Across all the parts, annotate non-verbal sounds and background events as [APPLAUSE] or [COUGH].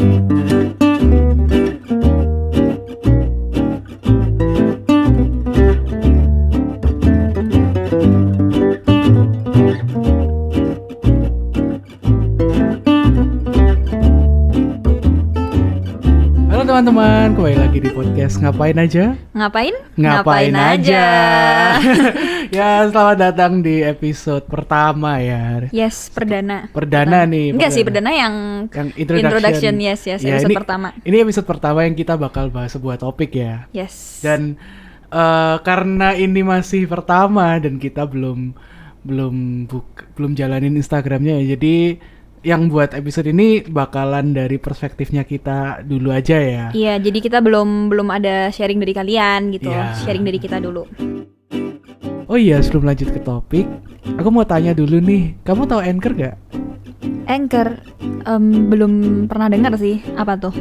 Halo teman-teman, kembali lagi di podcast Ngapain Aja? Ngapain? Ngapain, aja. [LAUGHS] ya, selamat datang di episode pertama ya. Yes, perdana. Perdana nih, Enggak sih, perdana. yang, Yang introduction. yes, yes, Ya, episode ini- pertama. Ini episode pertama yang kita bakal bahas sebuah topik ya. Yes. Dan eh, karena ini masih pertama dan kita belum belum buk, belum jalanin Instagramnya ya. Jadi yang buat episode ini bakalan dari perspektifnya kita dulu aja ya. Iya, jadi kita belum belum ada sharing dari kalian gitu. Iya. Sharing dari kita dulu. Oh iya, sebelum lanjut ke topik, aku mau tanya dulu nih, kamu tahu Anchor gak? Anchor em, belum pernah dengar sih. Apa tuh?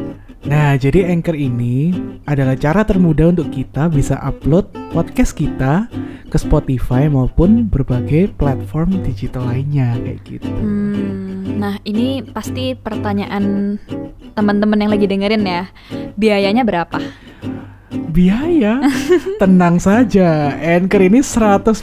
Nah, jadi Anchor ini adalah cara termudah untuk kita bisa upload podcast kita ke Spotify maupun berbagai platform digital lainnya kayak gitu. Hmm, nah, ini pasti pertanyaan teman-teman yang lagi dengerin ya. Biayanya berapa? Biaya, [LAUGHS] tenang saja, Anchor ini 100%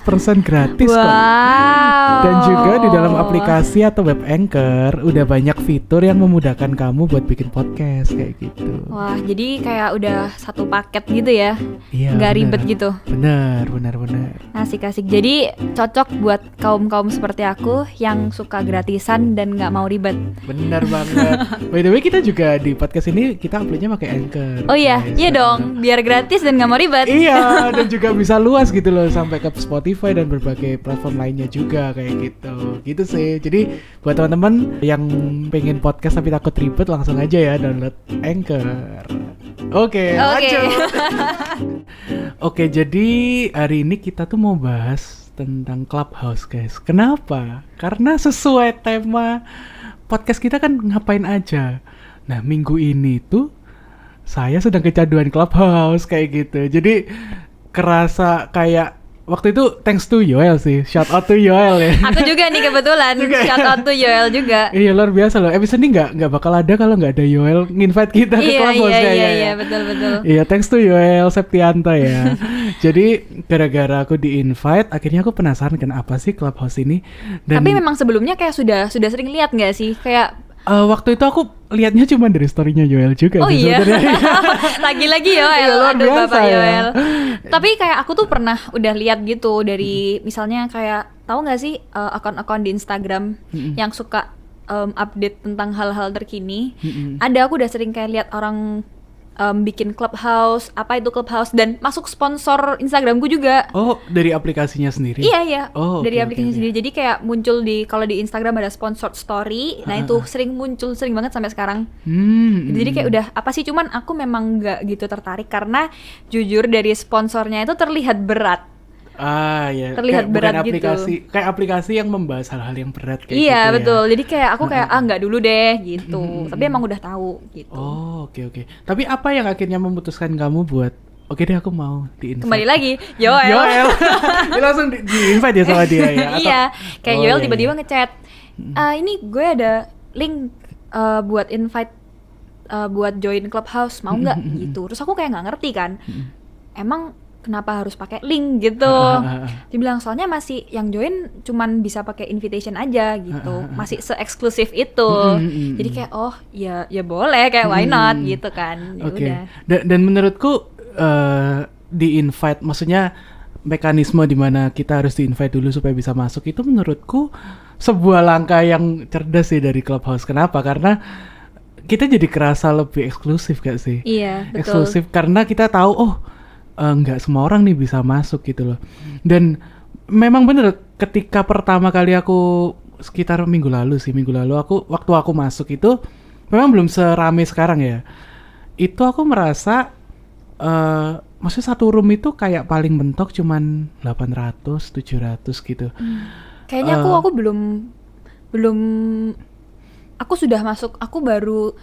gratis kok. wow. Dan juga di dalam aplikasi atau web Anchor udah banyak fitur yang memudahkan kamu buat bikin podcast kayak gitu. Wah, jadi kayak udah satu paket gitu ya. Iya. Nggak bener. ribet gitu. Bener, bener, bener. Asik-asik. Jadi cocok buat kaum-kaum seperti aku yang suka gratisan dan nggak mau ribet. Bener banget. [LAUGHS] By the way, kita juga di podcast ini kita uploadnya pakai Anchor. Oh iya, guys. iya dong. Biar gratis dan nggak mau ribet. Iya, [LAUGHS] dan juga bisa luas gitu loh sampai ke Spotify dan berbagai platform lainnya juga kayak gitu. Gitu sih. Jadi buat teman-teman yang pengen podcast tapi takut ribet langsung aja ya download Anchor. Oke, Oke. lanjut. [LAUGHS] Oke, jadi hari ini kita tuh mau bahas tentang Clubhouse, guys. Kenapa? Karena sesuai tema podcast kita kan ngapain aja. Nah, minggu ini tuh saya sedang kecanduan Clubhouse kayak gitu. Jadi kerasa kayak waktu itu thanks to Yoel sih. Shout out to Yoel ya. Aku juga nih kebetulan. [LAUGHS] Juga ya? Shout out to Yoel juga. Iya luar biasa loh. Episode ini nggak nggak bakal ada kalau nggak ada Yoel nginvite kita ke iya, Clubhouse iya, ya, iya, ya, iya, ya. betul, betul. Iya, thanks to Yoel Septianta ya. [LAUGHS] Jadi gara-gara aku di invite, akhirnya aku penasaran kan apa sih Clubhouse ini. Dan Tapi memang sebelumnya kayak sudah sudah sering lihat nggak sih? Kayak eh, waktu itu aku lihatnya cuma dari storynya Yoel juga. Oh iya. [LAUGHS] Lagi-lagi Yoel, Iya, luar aduh biasa Bapak ya. Yoel. [LAUGHS] Tapi kayak aku tuh pernah udah lihat gitu dari misalnya kayak tahu nggak sih eh, akun-akun di Instagram Mm-mm. yang suka em, update tentang hal-hal terkini. Mm-mm. Ada aku udah sering kayak lihat orang em, bikin clubhouse, apa itu clubhouse dan masuk sponsor Instagramku juga. Oh, dari aplikasinya sendiri. Iya iya, Oh, dari oke, aplikasi oke, oke. sendiri. Jadi kayak muncul di kalau di Instagram ada sponsored story, nah itu sering muncul sering banget sampai sekarang. Hmm, Jadi kayak hmm. udah apa sih cuman aku memang nggak gitu tertarik karena jujur dari sponsornya itu terlihat berat. Ah ya. Terlihat kayak bukan berat gitu. aplikasi, Kayak aplikasi yang membahas hal-hal yang berat kayak iya gitu ya. betul. Jadi kayak aku kayak ah nggak dulu deh gitu. Mm-mm. Tapi emang udah tahu gitu. Oh oke oke. Tapi apa yang akhirnya memutuskan kamu buat Oke deh aku mau di invite. Kembali lagi, Yoel. Yoel. [LAUGHS] Dia langsung di, invite ya sama dia ya. Atau- iya, kayak Oh, Yoel iya, tiba-tiba iya. ngechat. "Ah, ini gue ada link eh, buat invite eh, buat join clubhouse mau nggak gitu. Terus aku kayak nggak ngerti kan. Emang kenapa harus pakai link gitu? [LAUGHS] Ah, ah, ah. Dia bilang soalnya masih yang join cuman bisa pakai invitation aja gitu, masih se-eksklusif itu. Mm, mm, mm, Jadi kayak oh ya ya boleh kayak why not gitu kan. Ya Oke. udah. Dan, dan menurutku eh, di invite, maksudnya mekanisme di mana kita harus di invite dulu supaya bisa masuk itu menurutku sebuah langkah yang cerdas sih dari Clubhouse. Kenapa? Karena kita jadi kerasa lebih eksklusif gak sih? Iya, betul. eksklusif karena kita tahu oh eh, nggak semua orang nih bisa masuk gitu loh. Dan memang bener ketika pertama kali aku sekitar minggu lalu sih minggu lalu aku waktu aku masuk itu memang belum serame sekarang ya. Itu aku merasa eh maksudnya satu room itu kayak paling mentok cuman 800 700 gitu. Kayaknya aku Eh. aku belum belum aku sudah masuk, aku baru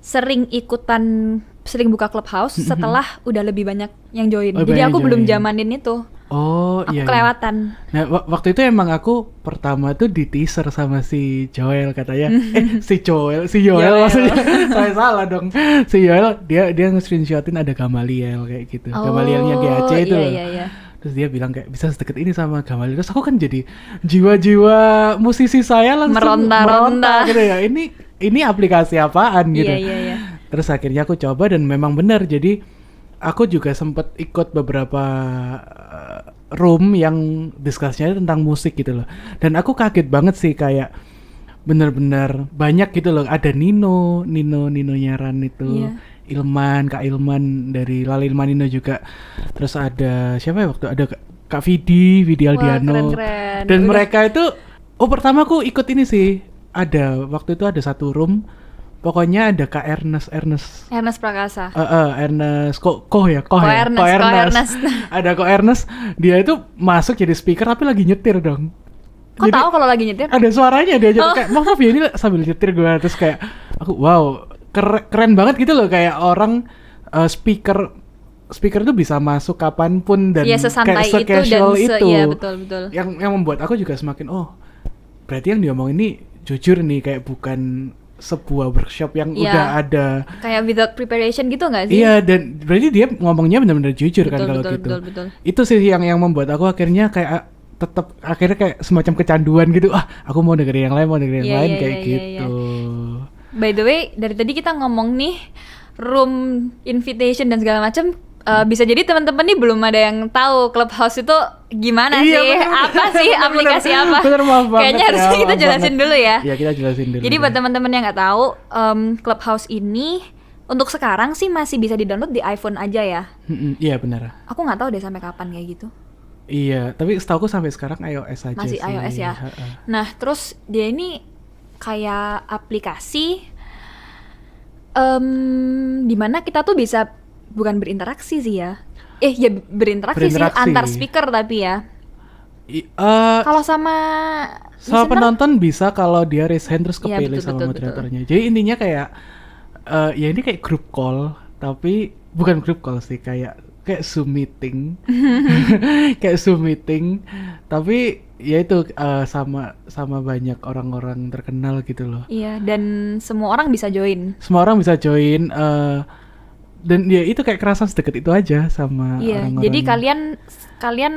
sering ikutan sering buka clubhouse setelah udah lebih banyak yang join. Oh, Jadi aku yang belum join. zamanin itu. Oh Aku iya. iya. kelewatan. Nah wa- waktu itu emang aku pertama tuh di teaser sama si Joel katanya. [LAUGHS] eh si Joel, si Joel Joel. maksudnya. [LAUGHS] Saya salah dong. Si Joel dia dia nge-screenshotin ada Gamaliel kayak gitu. Gamalielnya GAC itu. iya, iya, iya. Terus dia bilang kayak bisa sedekat ini sama Gamaliel. Terus aku kan jadi jiwa-jiwa musisi saya langsung Meronta-ronta. gitu ya. Ini ini aplikasi apaan gitu. Iya, iya, iya. Terus akhirnya aku coba dan memang benar. Jadi aku juga sempat ikut beberapa uh, room yang diskusinya tentang musik gitu loh. Dan aku kaget banget sih kayak bener-bener banyak gitu loh. Ada Nino, Nino, Nino Nyaran itu. Iya. Ilman, Kak Ilman dari Lali Ilmanino juga. Terus ada siapa ya waktu ada Kak- Vidi, Vidi Wah, Aldiano. keren-keren. Dan Udah. mereka itu oh pertama aku ikut ini sih. Ada waktu itu ada satu room pokoknya ada Kak Ernest Ernest Ernest Prakasa. Eh, eh, Ernest kok koh ya koh Ko ya Ernest, Ko Ernest. [LAUGHS] ada kok Ernest dia itu masuk jadi speaker tapi lagi nyetir dong Kok tahu kalau lagi nyetir? ada suaranya dia jadi Oh. kayak maaf ya ini [LAUGHS] sambil nyetir gue terus kayak aku wow keren, keren banget gitu loh kayak orang eh, speaker speaker tuh bisa masuk kapan pun dan sesantai kayak itu dan se-casual se itu iya betul betul. yang yang membuat aku juga semakin oh berarti yang diomong ini jujur nih kayak bukan sebuah workshop yang Iya. udah ada Kayak without preparation gitu nggak sih? Iya dan berarti dia ngomongnya benar-benar jujur kan Betul, kalau betul, gitu. betul, betul. Itu sih yang yang membuat aku akhirnya kayak tetap akhirnya kayak semacam kecanduan gitu. Ah, aku mau dengerin yang lain, mau dengerin yang Iya, lain iya, kayak iya, iya, gitu. By the way, dari tadi kita ngomong nih room invitation dan segala macam. Eh, bisa jadi teman-teman nih belum ada yang tahu Clubhouse itu gimana Iya, sih, bener, apa bener, sih, bener, aplikasi bener. apa? Bener, maaf banget Kayaknya ya, harusnya kita jelasin banget. dulu ya. Iya, kita jelasin dulu. Jadi buat teman-teman yang nggak tahu, em, Clubhouse ini untuk sekarang sih masih bisa di-download di iPhone aja ya. Mm-mm, Iya benar. Aku nggak tahu deh sampai kapan kayak gitu. Iya, tapi setahu sampai sekarang iOS aja Masih sih. iOS ya. Nah, terus dia ini kayak aplikasi em di mana kita tuh bisa bukan berinteraksi sih ya. Eh ya berinteraksi, sih Berinteraksi. antar speaker tapi ya. I- eh, Kalau sama sama listener, penonton bisa kalau dia raise hand terus Iya, kepilih betul, sama betul, moderatornya. Jadi intinya kayak eh, ya ini kayak grup call tapi bukan grup call sih kayak kayak Zoom meeting. [LAUGHS] [LAUGHS] kayak Zoom meeting tapi ya itu eh, sama sama banyak orang-orang terkenal gitu loh. Iya, dan semua orang bisa join. Semua orang bisa join eh, dan ya itu kayak kerasa sedekat itu aja sama Iya, orang-orang. jadi kalian kalian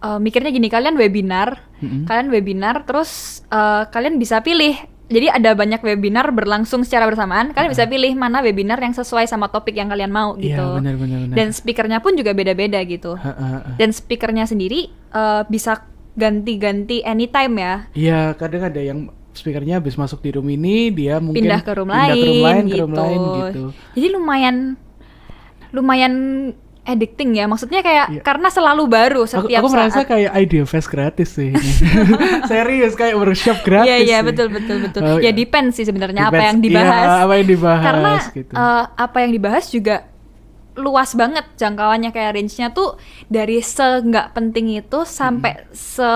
eh, mikirnya gini, kalian webinar, Mm-mm. kalian webinar, terus eh, kalian bisa pilih. Jadi ada banyak webinar berlangsung secara bersamaan. Kalian bisa pilih mana webinar yang sesuai sama topik yang kalian mau Iya, gitu. benar benar benar. Dan speakernya pun juga beda-beda gitu. Ha, ha, ha. Dan speakernya sendiri eh, bisa ganti-ganti anytime ya. Iya, kadang ada yang speakernya habis masuk di room ini, dia mungkin pindah ke room pindah lain, ke room lain, ke gitu. room lain gitu. Jadi lumayan lumayan addicting ya. Maksudnya kayak Iya. karena selalu baru Aku, setiap aku merasa saat. kayak idea fest gratis sih. [LAUGHS] [LAUGHS] Serius kayak workshop gratis. Iya iya betul betul betul. Oh, ya iya. depends sih sebenarnya apa yang dibahas. Iya, apa yang dibahas Karena gitu. eh, apa yang dibahas juga luas banget jangkauannya kayak range-nya tuh dari se nggak penting itu sampai se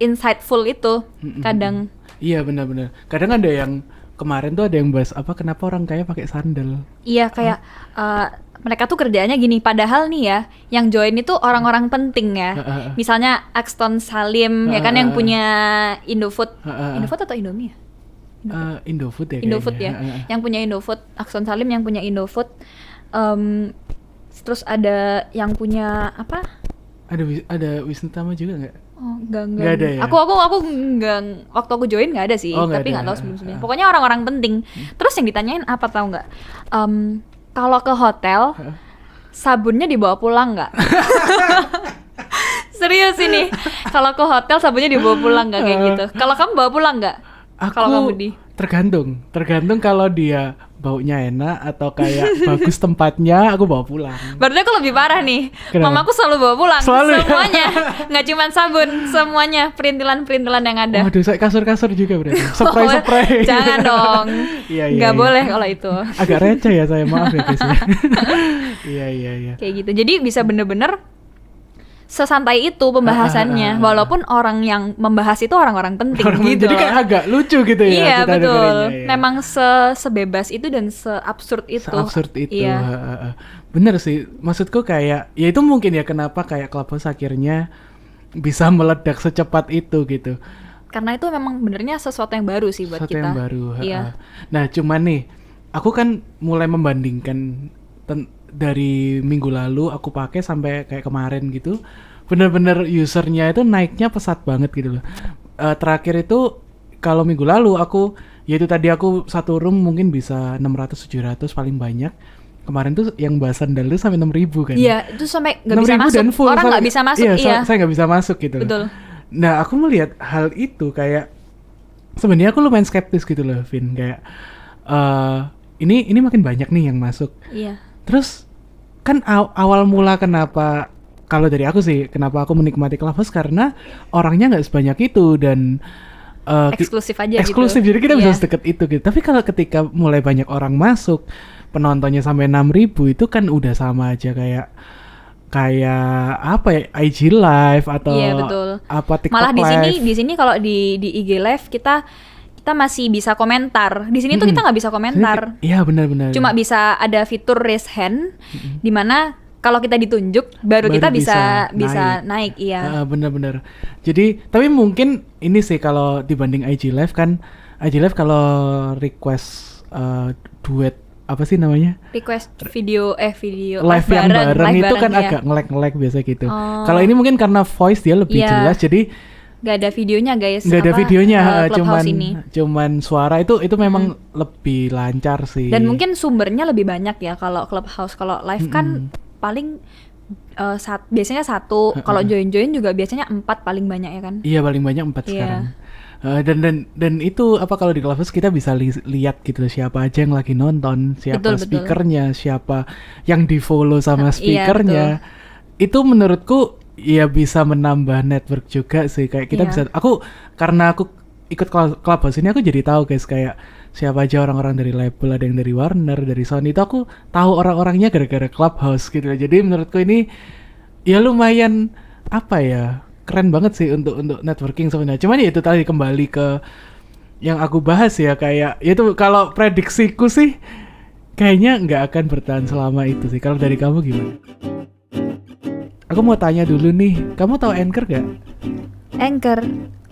insightful itu Mm-mm. kadang. Iya benar-benar. Kadang ada yang kemarin tuh ada yang bahas apa kenapa orang kaya pakai sandal. Iya kayak eh, mereka tuh kerjaannya gini padahal nih ya yang join itu orang-orang penting ya. Heeh. Misalnya Axton Salim ya kan yang punya Indofood. Heeh. Indofood atau Indomie ya? Eh, Indofood ya Indofood kayaknya. ya, Heeh. yang punya Indofood, Akson Salim yang punya Indofood, Em, terus ada yang punya apa? Ada ada Wisnu Tama juga nggak? Oh, enggak enggak. Nggak ada ya? Aku aku aku enggak waktu aku join nggak ada sih, Oh, tapi ada. nggak tahu sebelum sebelumnya. Ah. Pokoknya orang-orang penting. Terus yang ditanyain apa tahu nggak? Em, kalau ke hotel, sabunnya dibawa pulang nggak? [LAUGHS] Serius ini. Kalau ke hotel sabunnya dibawa pulang nggak kayak gitu? Kalau kamu bawa pulang nggak? Aku Kalau kamu di tergantung, tergantung kalau dia baunya enak atau kayak [LAUGHS] bagus tempatnya, aku bawa pulang. Berarti aku lebih parah nih. Kenapa? Mamaku selalu bawa pulang Selalu ya? semuanya, [LAUGHS] nggak cuma sabun, semuanya perintilan-perintilan yang ada. Waduh, saya kasur-kasur juga berarti. [LAUGHS] Spray-spray. Jangan dong. Iya, iya. Nggak iya. boleh kalau itu. Agak receh ya saya, maaf ya guys. ya. Iya, iya, iya. Kayak gitu. Jadi bisa bener-bener sesantai itu pembahasannya Ah, ah, ah, ah. walaupun orang yang membahas itu orang-orang penting Orang- gitu Jadi kayak agak lucu gitu ya. iya kita betul ya. memang se sebebas itu dan seabsurd itu Seabsurd itu. iya. Bener sih, maksudku kayak ya itu mungkin ya kenapa kayak Clubhouse akhirnya bisa meledak secepat itu gitu. karena itu memang benernya sesuatu yang baru sih buat Sesuatu kita yang baru. iya. Nah, cuman nih, aku kan mulai membandingkan ten- dari minggu lalu aku pakai sampai kayak kemarin gitu. Bener-bener usernya itu naiknya pesat banget gitu loh. Eh, terakhir itu kalau minggu lalu aku yaitu tadi aku satu room mungkin bisa 600 700 paling banyak. Kemarin tuh yang bahasan dulu sampai 6000 kan. iya itu sampai nggak bisa 6.000 masuk dan full, orang nggak bisa masuk iya, iya, sa- saya nggak bisa masuk gitu loh. betul Nah, aku melihat hal itu kayak sebenarnya aku lumayan skeptis gitu loh, Vin. Kayak eh ini ini makin banyak nih yang masuk. iya Terus kan aw- awal mula kenapa kalau dari aku sih kenapa aku menikmati Clubhouse karena orangnya nggak sebanyak itu dan ki- eksklusif aja eksklusif gitu jadi kita bisa Iya. sedekat itu gitu. Tapi kalau ketika mulai banyak orang masuk penontonnya sampai 6000 itu kan udah sama aja kayak kayak apa ya IG live atau Iya, betul. apa TikTok malah di sini di sini kalau di di IG live kita kita masih bisa komentar di sini tuh Mm-mm. kita nggak bisa komentar Iya benar-benar. cuma bisa ada fitur raise hand di mana kalau kita ditunjuk baru, Baru kita bisa bisa bisa naik, iya Ah, benar-benar. Jadi tapi mungkin ini sih kalau dibanding IG live kan IG live kalau request eh, duet apa sih namanya request video eh video live yang bareng, live itu kan iya. agak ngelek-ngelek biasa gitu. Oh. Kalau ini mungkin karena voice dia lebih Iya. jelas jadi nggak ada videonya guys nggak ada videonya Clubhouse cuman ini Hmm. cuman suara itu itu memang lebih lancar sih. dan mungkin sumbernya lebih banyak ya kalau clubhouse kalau live kan paling eh, sat, biasanya satu kalau join join juga biasanya empat paling banyak ya kan Iya paling banyak empat Iya. sekarang. Eh, dan dan dan itu apa kalau di Clubhouse kita bisa li- lihat gitu siapa aja yang lagi nonton, siapa Betul, betul. speakernya, siapa yang di follow sama Iya, speakernya. itu menurutku ya bisa menambah network juga sih kayak kita Iya. bisa. Aku karena aku ikut Cl- Clubhouse ini aku jadi tahu guys kayak siapa aja orang-orang dari label ada yang dari Warner dari Sony itu aku tahu orang-orangnya gara-gara Clubhouse gitu loh. jadi menurutku ini ya lumayan apa ya keren banget sih untuk untuk networking sebenarnya cuman ya itu tadi kembali ke yang aku bahas ya kayak ya itu kalau prediksiku sih kayaknya nggak akan bertahan selama itu sih kalau dari kamu gimana aku mau tanya dulu nih kamu tahu anchor gak Anchor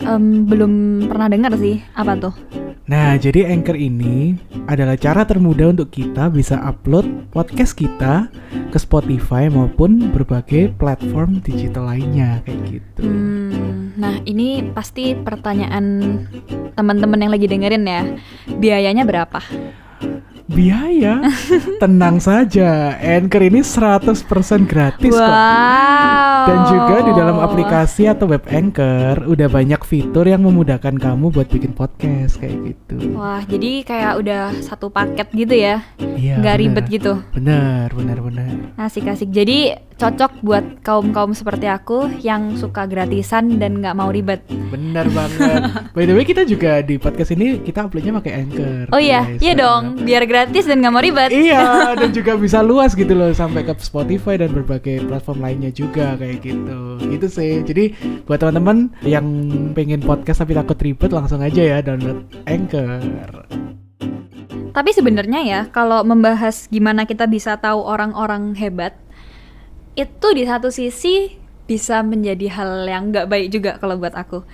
em, belum pernah dengar sih apa tuh? Nah, jadi Anchor ini adalah cara termudah untuk kita bisa upload podcast kita ke Spotify maupun berbagai platform digital lainnya kayak gitu. Hmm, nah ini pasti pertanyaan teman-teman yang lagi dengerin ya. Biayanya berapa Biaya? Tenang saja, Anchor ini 100% gratis kok. wow Dan juga di dalam aplikasi atau web Anchor udah banyak fitur yang memudahkan kamu buat bikin podcast kayak gitu. wah jadi kayak udah satu paket gitu ya Iya. nggak bener. ribet gitu Bener, bener, bener. Asik-asik. Jadi cocok buat kaum-kaum seperti aku yang suka gratisan dan nggak mau ribet. Bener banget. [LAUGHS] By the way kita juga di podcast ini kita uploadnya pakai Anchor. Oh iya, guys. iya dong. Biar gratis dan nggak mau ribet. Iya, [LAUGHS] dan juga bisa luas gitu loh sampai ke Spotify dan berbagai platform lainnya juga kayak gitu. Gitu sih. Jadi buat teman-teman yang pengen podcast tapi takut ribet langsung aja ya download Anchor. Tapi sebenarnya ya, kalau membahas gimana kita bisa tahu orang-orang hebat, itu di satu sisi bisa menjadi hal yang nggak baik juga kalau buat aku.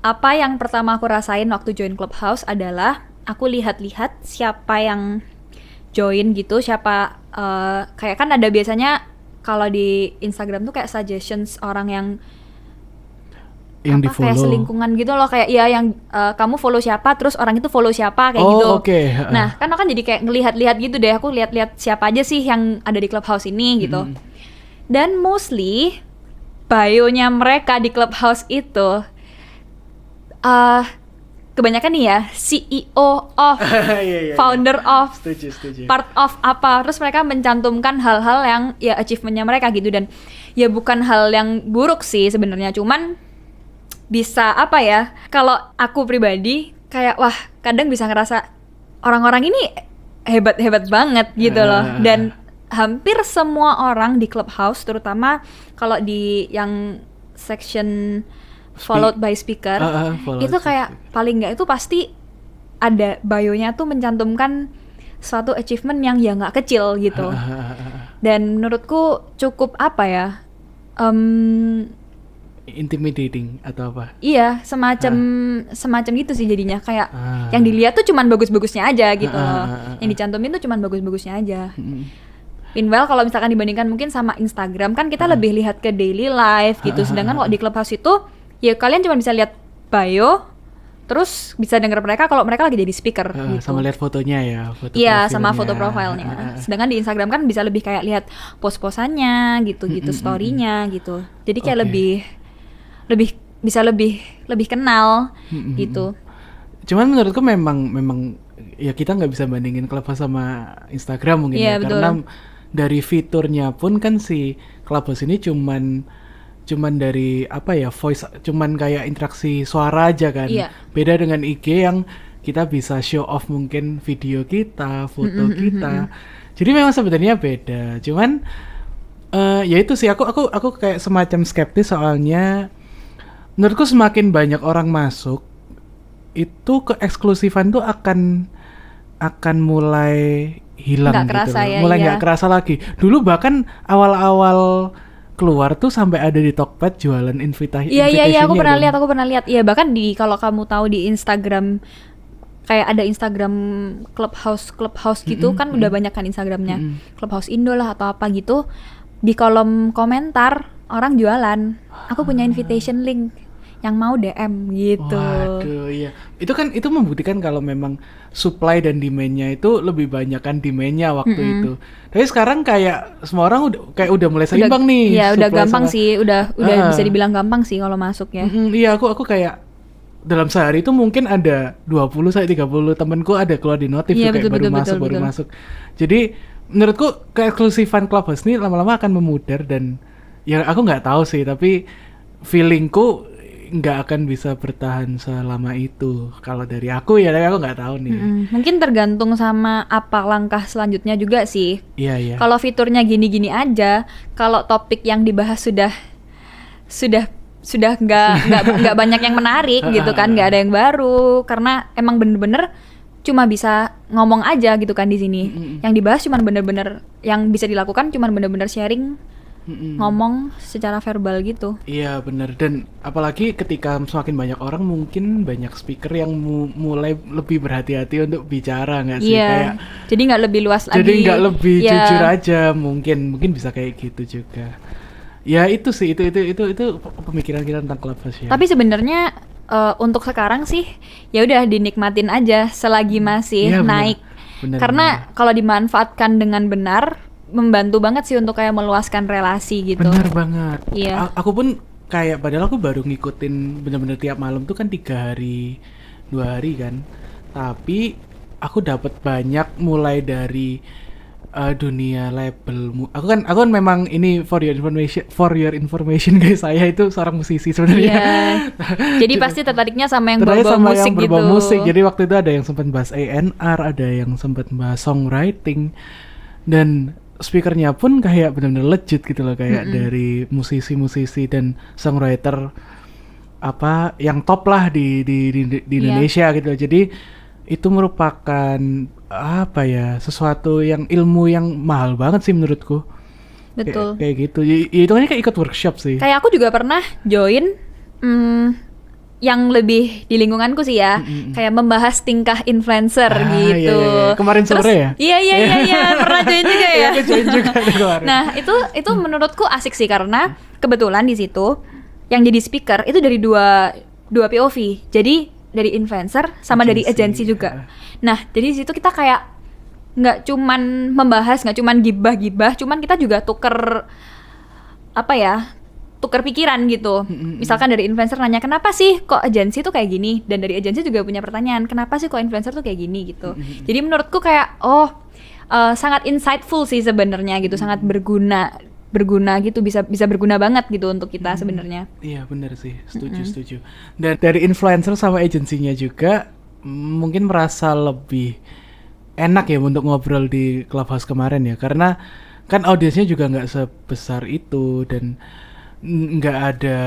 Apa yang pertama aku rasain waktu join Clubhouse adalah aku lihat-lihat siapa yang join gitu, siapa eh, kayak kan ada biasanya kalau di Instagram tuh kayak suggestions orang yang Yang di apa kayak follow. selingkungan gitu loh kayak ya yang eh, kamu follow siapa terus orang itu follow siapa kayak Oh, gitu. oke. Nah, kan aku kan jadi kayak ngelihat-lihat gitu deh. Aku lihat-lihat siapa aja sih yang ada di clubhouse ini gitu. Hmm. Dan mostly bio-nya mereka di clubhouse itu eh kebanyakan nih ya CEO of [LAUGHS] Iya, iya, iya. founder of Setuju, setuju. part of apa terus mereka mencantumkan hal-hal yang ya achievementnya mereka gitu dan ya bukan hal yang buruk sih sebenarnya cuman bisa apa ya kalau aku pribadi kayak wah kadang bisa ngerasa orang-orang ini hebat-hebat banget gitu loh Ah. dan hampir semua orang di clubhouse terutama kalau di yang section followed by speaker Ah, ah, followed itu kayak paling nggak itu pasti ada bio-nya tuh mencantumkan suatu achievement yang ya nggak kecil gitu dan menurutku cukup apa ya em, Intimidating atau apa? iya semacam semacam gitu sih jadinya kayak Ah. yang dilihat tuh cuman bagus-bagusnya aja gitu Ah, ah, loh ah, ah, yang dicantumin tuh cuman bagus-bagusnya aja Mm. Meanwhile kalau misalkan dibandingkan mungkin sama Instagram kan Ah. kita lebih lihat ke daily life gitu. Sedangkan kalau di Clubhouse itu ya kalian cuma bisa lihat bio, terus bisa denger mereka kalau mereka lagi jadi speaker Ah, gitu. Sama lihat fotonya ya, foto Iya, sama foto profilnya. ah, ah. Sedangkan di Instagram kan bisa lebih kayak lihat post-postannya gitu-gitu, Mm-mm, story-nya gitu. Jadi kayak Oke. lebih lebih bisa lebih lebih kenal Mm-mm. gitu. Cuman menurutku memang memang ya kita nggak bisa bandingin Clubhouse sama Instagram mungkin Iya, ya betul. karena dari fiturnya pun kan si Clubhouse ini cuman cuman dari apa ya voice cuman kayak interaksi suara aja kan. Iya. Beda dengan IG yang kita bisa show off mungkin video kita, foto Mm-mm, kita. Jadi memang sebenarnya beda. Cuman eh ya itu sih aku aku aku kayak semacam skeptis soalnya menurutku semakin banyak orang masuk itu keeksklusifan tuh akan akan mulai hilang Nggak gitu kerasa loh. ya, mulai iya. nggak kerasa lagi dulu bahkan awal-awal keluar tuh sampai ada di Tokped jualan invita Iya iya iya aku pernah lihat aku pernah lihat. Iya bahkan di kalau kamu tahu di Instagram kayak ada Instagram clubhouse clubhouse gitu Mm-mm, kan udah banyak kan Instagramnya. Mm-mm. clubhouse Indo lah atau apa gitu di kolom komentar orang jualan. Aku punya invitation link yang mau DM gitu. Waduh, iya. Itu kan itu membuktikan kalau memang supply dan demand-nya itu lebih banyak kan demand-nya waktu Mm-mm. itu. Tapi sekarang kayak semua orang udah kayak udah mulai seimbang Udah- nih. Iya udah gampang sama- sih, udah udah Ah. bisa dibilang gampang sih kalau masuk ya. Mm-mm, iya, aku aku kayak dalam sehari itu mungkin ada 20 sampai 30 temenku ada keluar di notif Iya, tuh kayak betul, baru betul, masuk betul, baru betul. masuk. Jadi menurutku keeksklusifan Clubhouse ini lama-lama akan memudar dan ya aku nggak tahu sih tapi feelingku nggak akan bisa bertahan selama itu kalau dari aku ya tapi aku nggak tahu nih. Mm-mm. Mungkin tergantung sama apa langkah selanjutnya juga sih. Iya iya. Kalau fiturnya gini-gini aja, kalau topik yang dibahas sudah sudah sudah nggak [LAUGHS] nggak nggak banyak yang menarik gitu kan, nggak ada yang baru karena emang bener-bener cuma bisa ngomong aja gitu kan di sini. Mm-mm. Yang dibahas cuma bener-bener yang bisa dilakukan cuma bener-bener sharing Mm-mm. ngomong secara verbal gitu. Iya bener dan apalagi ketika semakin banyak orang mungkin banyak speaker yang mu- mulai lebih berhati-hati untuk bicara nggak sih Iya. kayak Jadi nggak lebih luas lagi. jadi nggak lebih Iya. jujur aja mungkin mungkin bisa kayak gitu juga ya itu sih itu itu itu itu pemikiran kita tentang clubhouse ya Tapi sebenarnya eh, untuk sekarang sih ya udah dinikmatin aja selagi masih bener. naik. Bener, Karena kalau dimanfaatkan dengan benar membantu banget sih untuk kayak meluaskan relasi gitu. bener banget Iya. A- aku pun kayak padahal aku baru ngikutin bener-bener tiap malam tuh kan tiga hari dua hari kan tapi aku dapat banyak mulai dari uh, dunia label mu- aku kan aku kan memang ini for your information for your information [LAUGHS] guys saya itu seorang musisi sebenarnya Iya. Jadi [LAUGHS] pasti tertariknya sama yang bawa sama musik yang berbau gitu. musik. Jadi waktu itu ada yang sempat bahas A&R, ada yang sempat bahas songwriting dan speakernya pun kayak benar-benar legit gitu loh kayak Mm-mm. dari musisi-musisi dan songwriter apa yang top lah di di di, di Iya. Indonesia gitu loh. Jadi itu merupakan apa ya sesuatu yang ilmu yang mahal banget sih menurutku. Kayak- Betul. Kayak, gitu. Ya, ya itu kan kayak ikut workshop sih. Kayak aku juga pernah join hmm, yang lebih di lingkunganku sih ya, Mm-mm. kayak membahas tingkah influencer Ah, gitu. iya, iya, iya. Kemarin Terus- sore ya? Iya iya iya iya, [LAUGHS] pernah join juga Iya, ya. join juga [LAUGHS] kemarin. Nah, itu itu menurutku asik sih karena kebetulan di situ yang jadi speaker itu dari dua dua POV. Jadi dari influencer sama dari Agency, agensi juga. Nah, jadi di situ kita kayak nggak cuman membahas, nggak cuman gibah-gibah, cuman kita juga tuker apa ya? Tuker pikiran gitu. Misalkan dari influencer nanya kenapa sih kok agensi tuh kayak gini? Dan dari agensi juga punya pertanyaan kenapa sih kok influencer tuh kayak gini? gitu. Jadi menurutku kayak oh eh, sangat insightful sih sebenarnya gitu, sangat berguna berguna gitu bisa bisa berguna banget gitu untuk kita sebenarnya. Iya benar sih, setuju setuju. Dan dari influencer sama agensinya juga mm, mungkin merasa lebih enak ya untuk ngobrol di clubhouse kemarin ya, karena kan audiensnya juga nggak sebesar itu dan nggak ada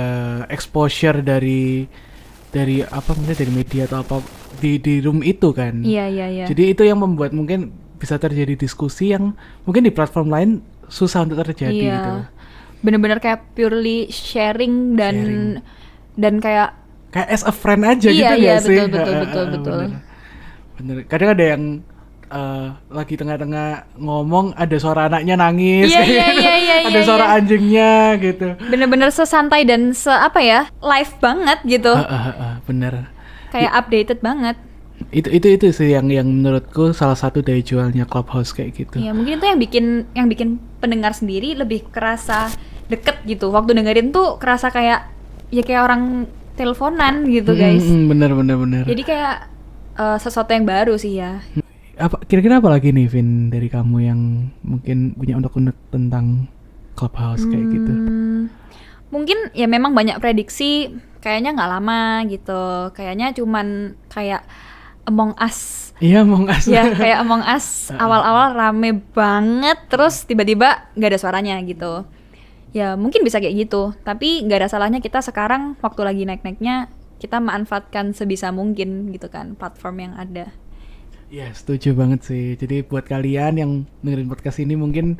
exposure dari dari apa misalnya dari media atau apa di di room itu kan. Iya iya iya. Jadi itu yang membuat mungkin bisa terjadi diskusi yang mungkin di platform lain susah untuk terjadi iya. gitu. Bener-bener kayak purely sharing dan Sharing. dan kayak Kayak as a friend aja Iya, gitu iya, nggak sih? betul, betul, betul, betul. Bener. Bener. Kadang ada yang eh, lagi tengah-tengah ngomong ada suara anaknya nangis iya, gitu. [LAUGHS] iya, iya, ada iya, suara iya. anjingnya gitu bener-bener sesantai dan se apa ya live banget gitu. Ah, ah, ah, bener Kayak updated banget. itu itu itu sih yang yang menurutku salah satu dari jualnya clubhouse kayak gitu Iya mungkin itu yang bikin yang bikin pendengar sendiri lebih kerasa deket gitu. Waktu dengerin tuh kerasa kayak ya kayak orang teleponan gitu guys. mm, bener bener bener Jadi kayak eh, sesuatu yang baru sih ya. Apa kira-kira apa lagi nih Vin dari kamu yang mungkin punya unek-unek tentang clubhouse kayak gitu Hmm, Mungkin ya memang banyak prediksi kayaknya nggak lama gitu. Kayaknya cuman kayak Among Us. iya mau ngasih ya kayak Among Us [LAUGHS] awal-awal rame banget terus tiba-tiba nggak ada suaranya gitu. Ya mungkin bisa kayak gitu. Tapi nggak ada salahnya kita sekarang waktu lagi naik-naiknya kita manfaatkan sebisa mungkin gitu kan platform yang ada. Ya setuju banget sih. Jadi buat kalian yang dengerin podcast ini mungkin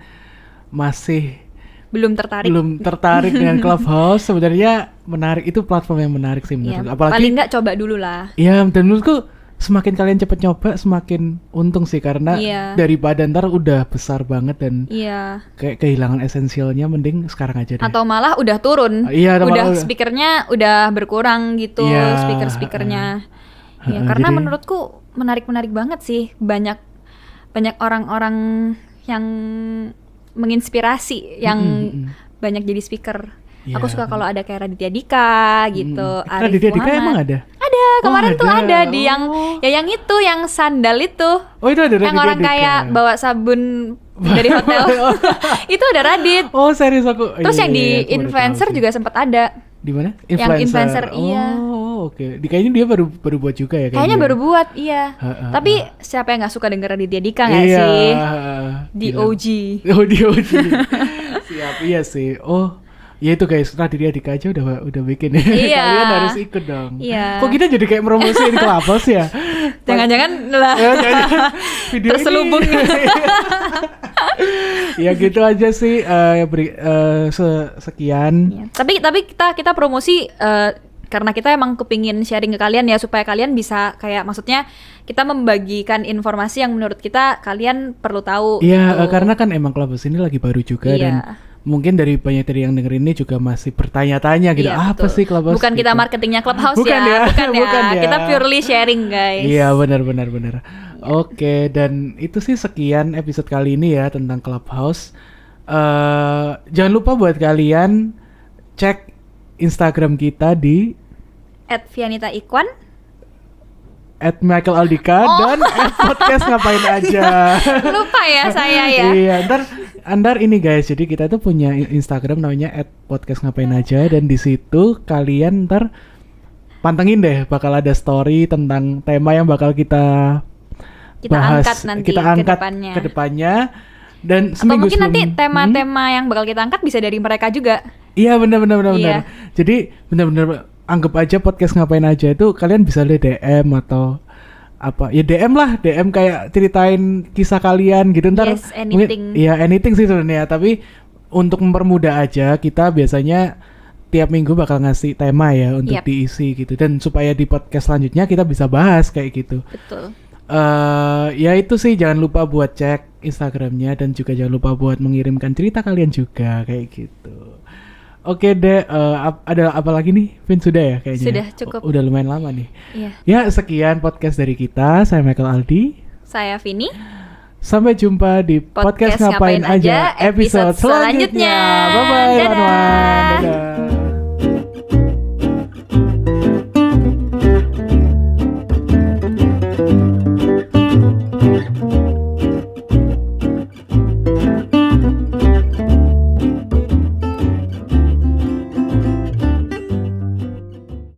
masih Belum tertarik. belum tertarik dengan Clubhouse, sebenarnya menarik itu platform yang menarik sih Ya, menurutku. Apalagi paling nggak coba dulu lah. ya dan menurutku semakin kalian cepet nyoba semakin untung sih karena Iya. daripada ntar udah besar banget dan Iya. kayak kehilangan esensialnya mending sekarang aja deh. Atau malah udah turun. Iya, udah malah speakernya udah berkurang gitu, Iya, speaker-speakernya. Ya, Heeh, karena jadi- menurutku menarik-menarik banget sih banyak banyak orang-orang yang menginspirasi yang Mm, mm, mm. banyak jadi speaker. Iya, Aku suka kalau ada kayak Raditya Dika gitu, Mm. Eh, Arif Raditya Dika Muhammad. emang ada? Ada, kemarin tuh ada. ada di yang Oh. ya yang itu yang sandal itu. Oh itu ada yang Raditya orang Dika. kayak bawa sabun dari [LAUGHS] hotel. [LAUGHS] itu ada Radit. Oh serius aku. Terus Iya, yang iya, di iya, influencer juga sempat ada. Di mana? Yang influencer, iya. Oh, oke. Di kayaknya dia baru baru buat juga ya Kayaknya baru buat, iya. Ha, ha, Tapi siapa yang nggak suka denger Raditya Dika nggak iya. sih? Di. OG. Oh, di OG. [LAUGHS] Siap, iya sih. Oh, ya itu guys, Raditya Dika aja udah udah bikin [LAUGHS] ya. Iya. Kalian harus ikut dong. Iya. Kok kita jadi kayak promosiin Clubhouse ya? [LAUGHS] Jangan-jangan lah. Ya, jangan- [LAUGHS] video ini- Terselubung. ya gitu aja sih eh, beri eh, se- sekian. Iya. Tapi tapi kita kita promosi eh, karena kita emang kepingin sharing ke kalian ya supaya kalian bisa kayak maksudnya kita membagikan informasi yang menurut kita kalian perlu tahu. Iya, gitu. eh, karena kan emang Clubhouse ini lagi baru juga Iya. dan mungkin dari banyak dari yang denger ini juga masih bertanya-tanya gitu. Iya, apa betul. sih Clubhouse? Bukan kita gitu. marketingnya Clubhouse Bukan ya, ya, [LAUGHS] bukan ya. bukan ya. Kita purely sharing guys. Iya, benar benar benar. Oke, dan itu sih sekian episode kali ini ya tentang Clubhouse. eh jangan lupa buat kalian cek Instagram kita di At Vianita Ikwan. at Michael Aldika Oh. dan at podcast ngapain aja. [LAUGHS] Lupa ya saya ya. Iya, ntar, ntar ini guys, jadi kita tuh punya Instagram namanya podcast ngapain aja dan di situ kalian ntar pantengin deh bakal ada story tentang tema yang bakal kita Kita bahas, angkat nanti kita ke angkat depannya. ke depannya dan Atau mungkin nanti tema-tema yang bakal kita angkat bisa dari mereka juga. Hmm? Iya benar benar benar Iya. benar. Jadi benar-benar anggap aja podcast ngapain aja itu kalian bisa lihat DM atau apa ya DM lah DM kayak ceritain kisah kalian gitu ntar Yes, anything. ya anything sih sebenarnya tapi untuk mempermudah aja kita biasanya tiap minggu bakal ngasih tema ya untuk Yap. diisi gitu dan supaya di podcast selanjutnya kita bisa bahas kayak gitu Betul. eh ya itu sih jangan lupa buat cek Instagramnya dan juga jangan lupa buat mengirimkan cerita kalian juga kayak gitu. Oke deh, eh, ap- ada apa lagi nih? Vin sudah ya kayaknya. Sudah, cukup. U- udah lumayan lama nih. Iya. Ya sekian podcast dari kita. Saya Michael Aldi. Saya Vini. Sampai jumpa di podcast, Podcast ngapain, Ngapain aja episode episode selanjutnya. selanjutnya. Bye bye Dadah. teman-teman.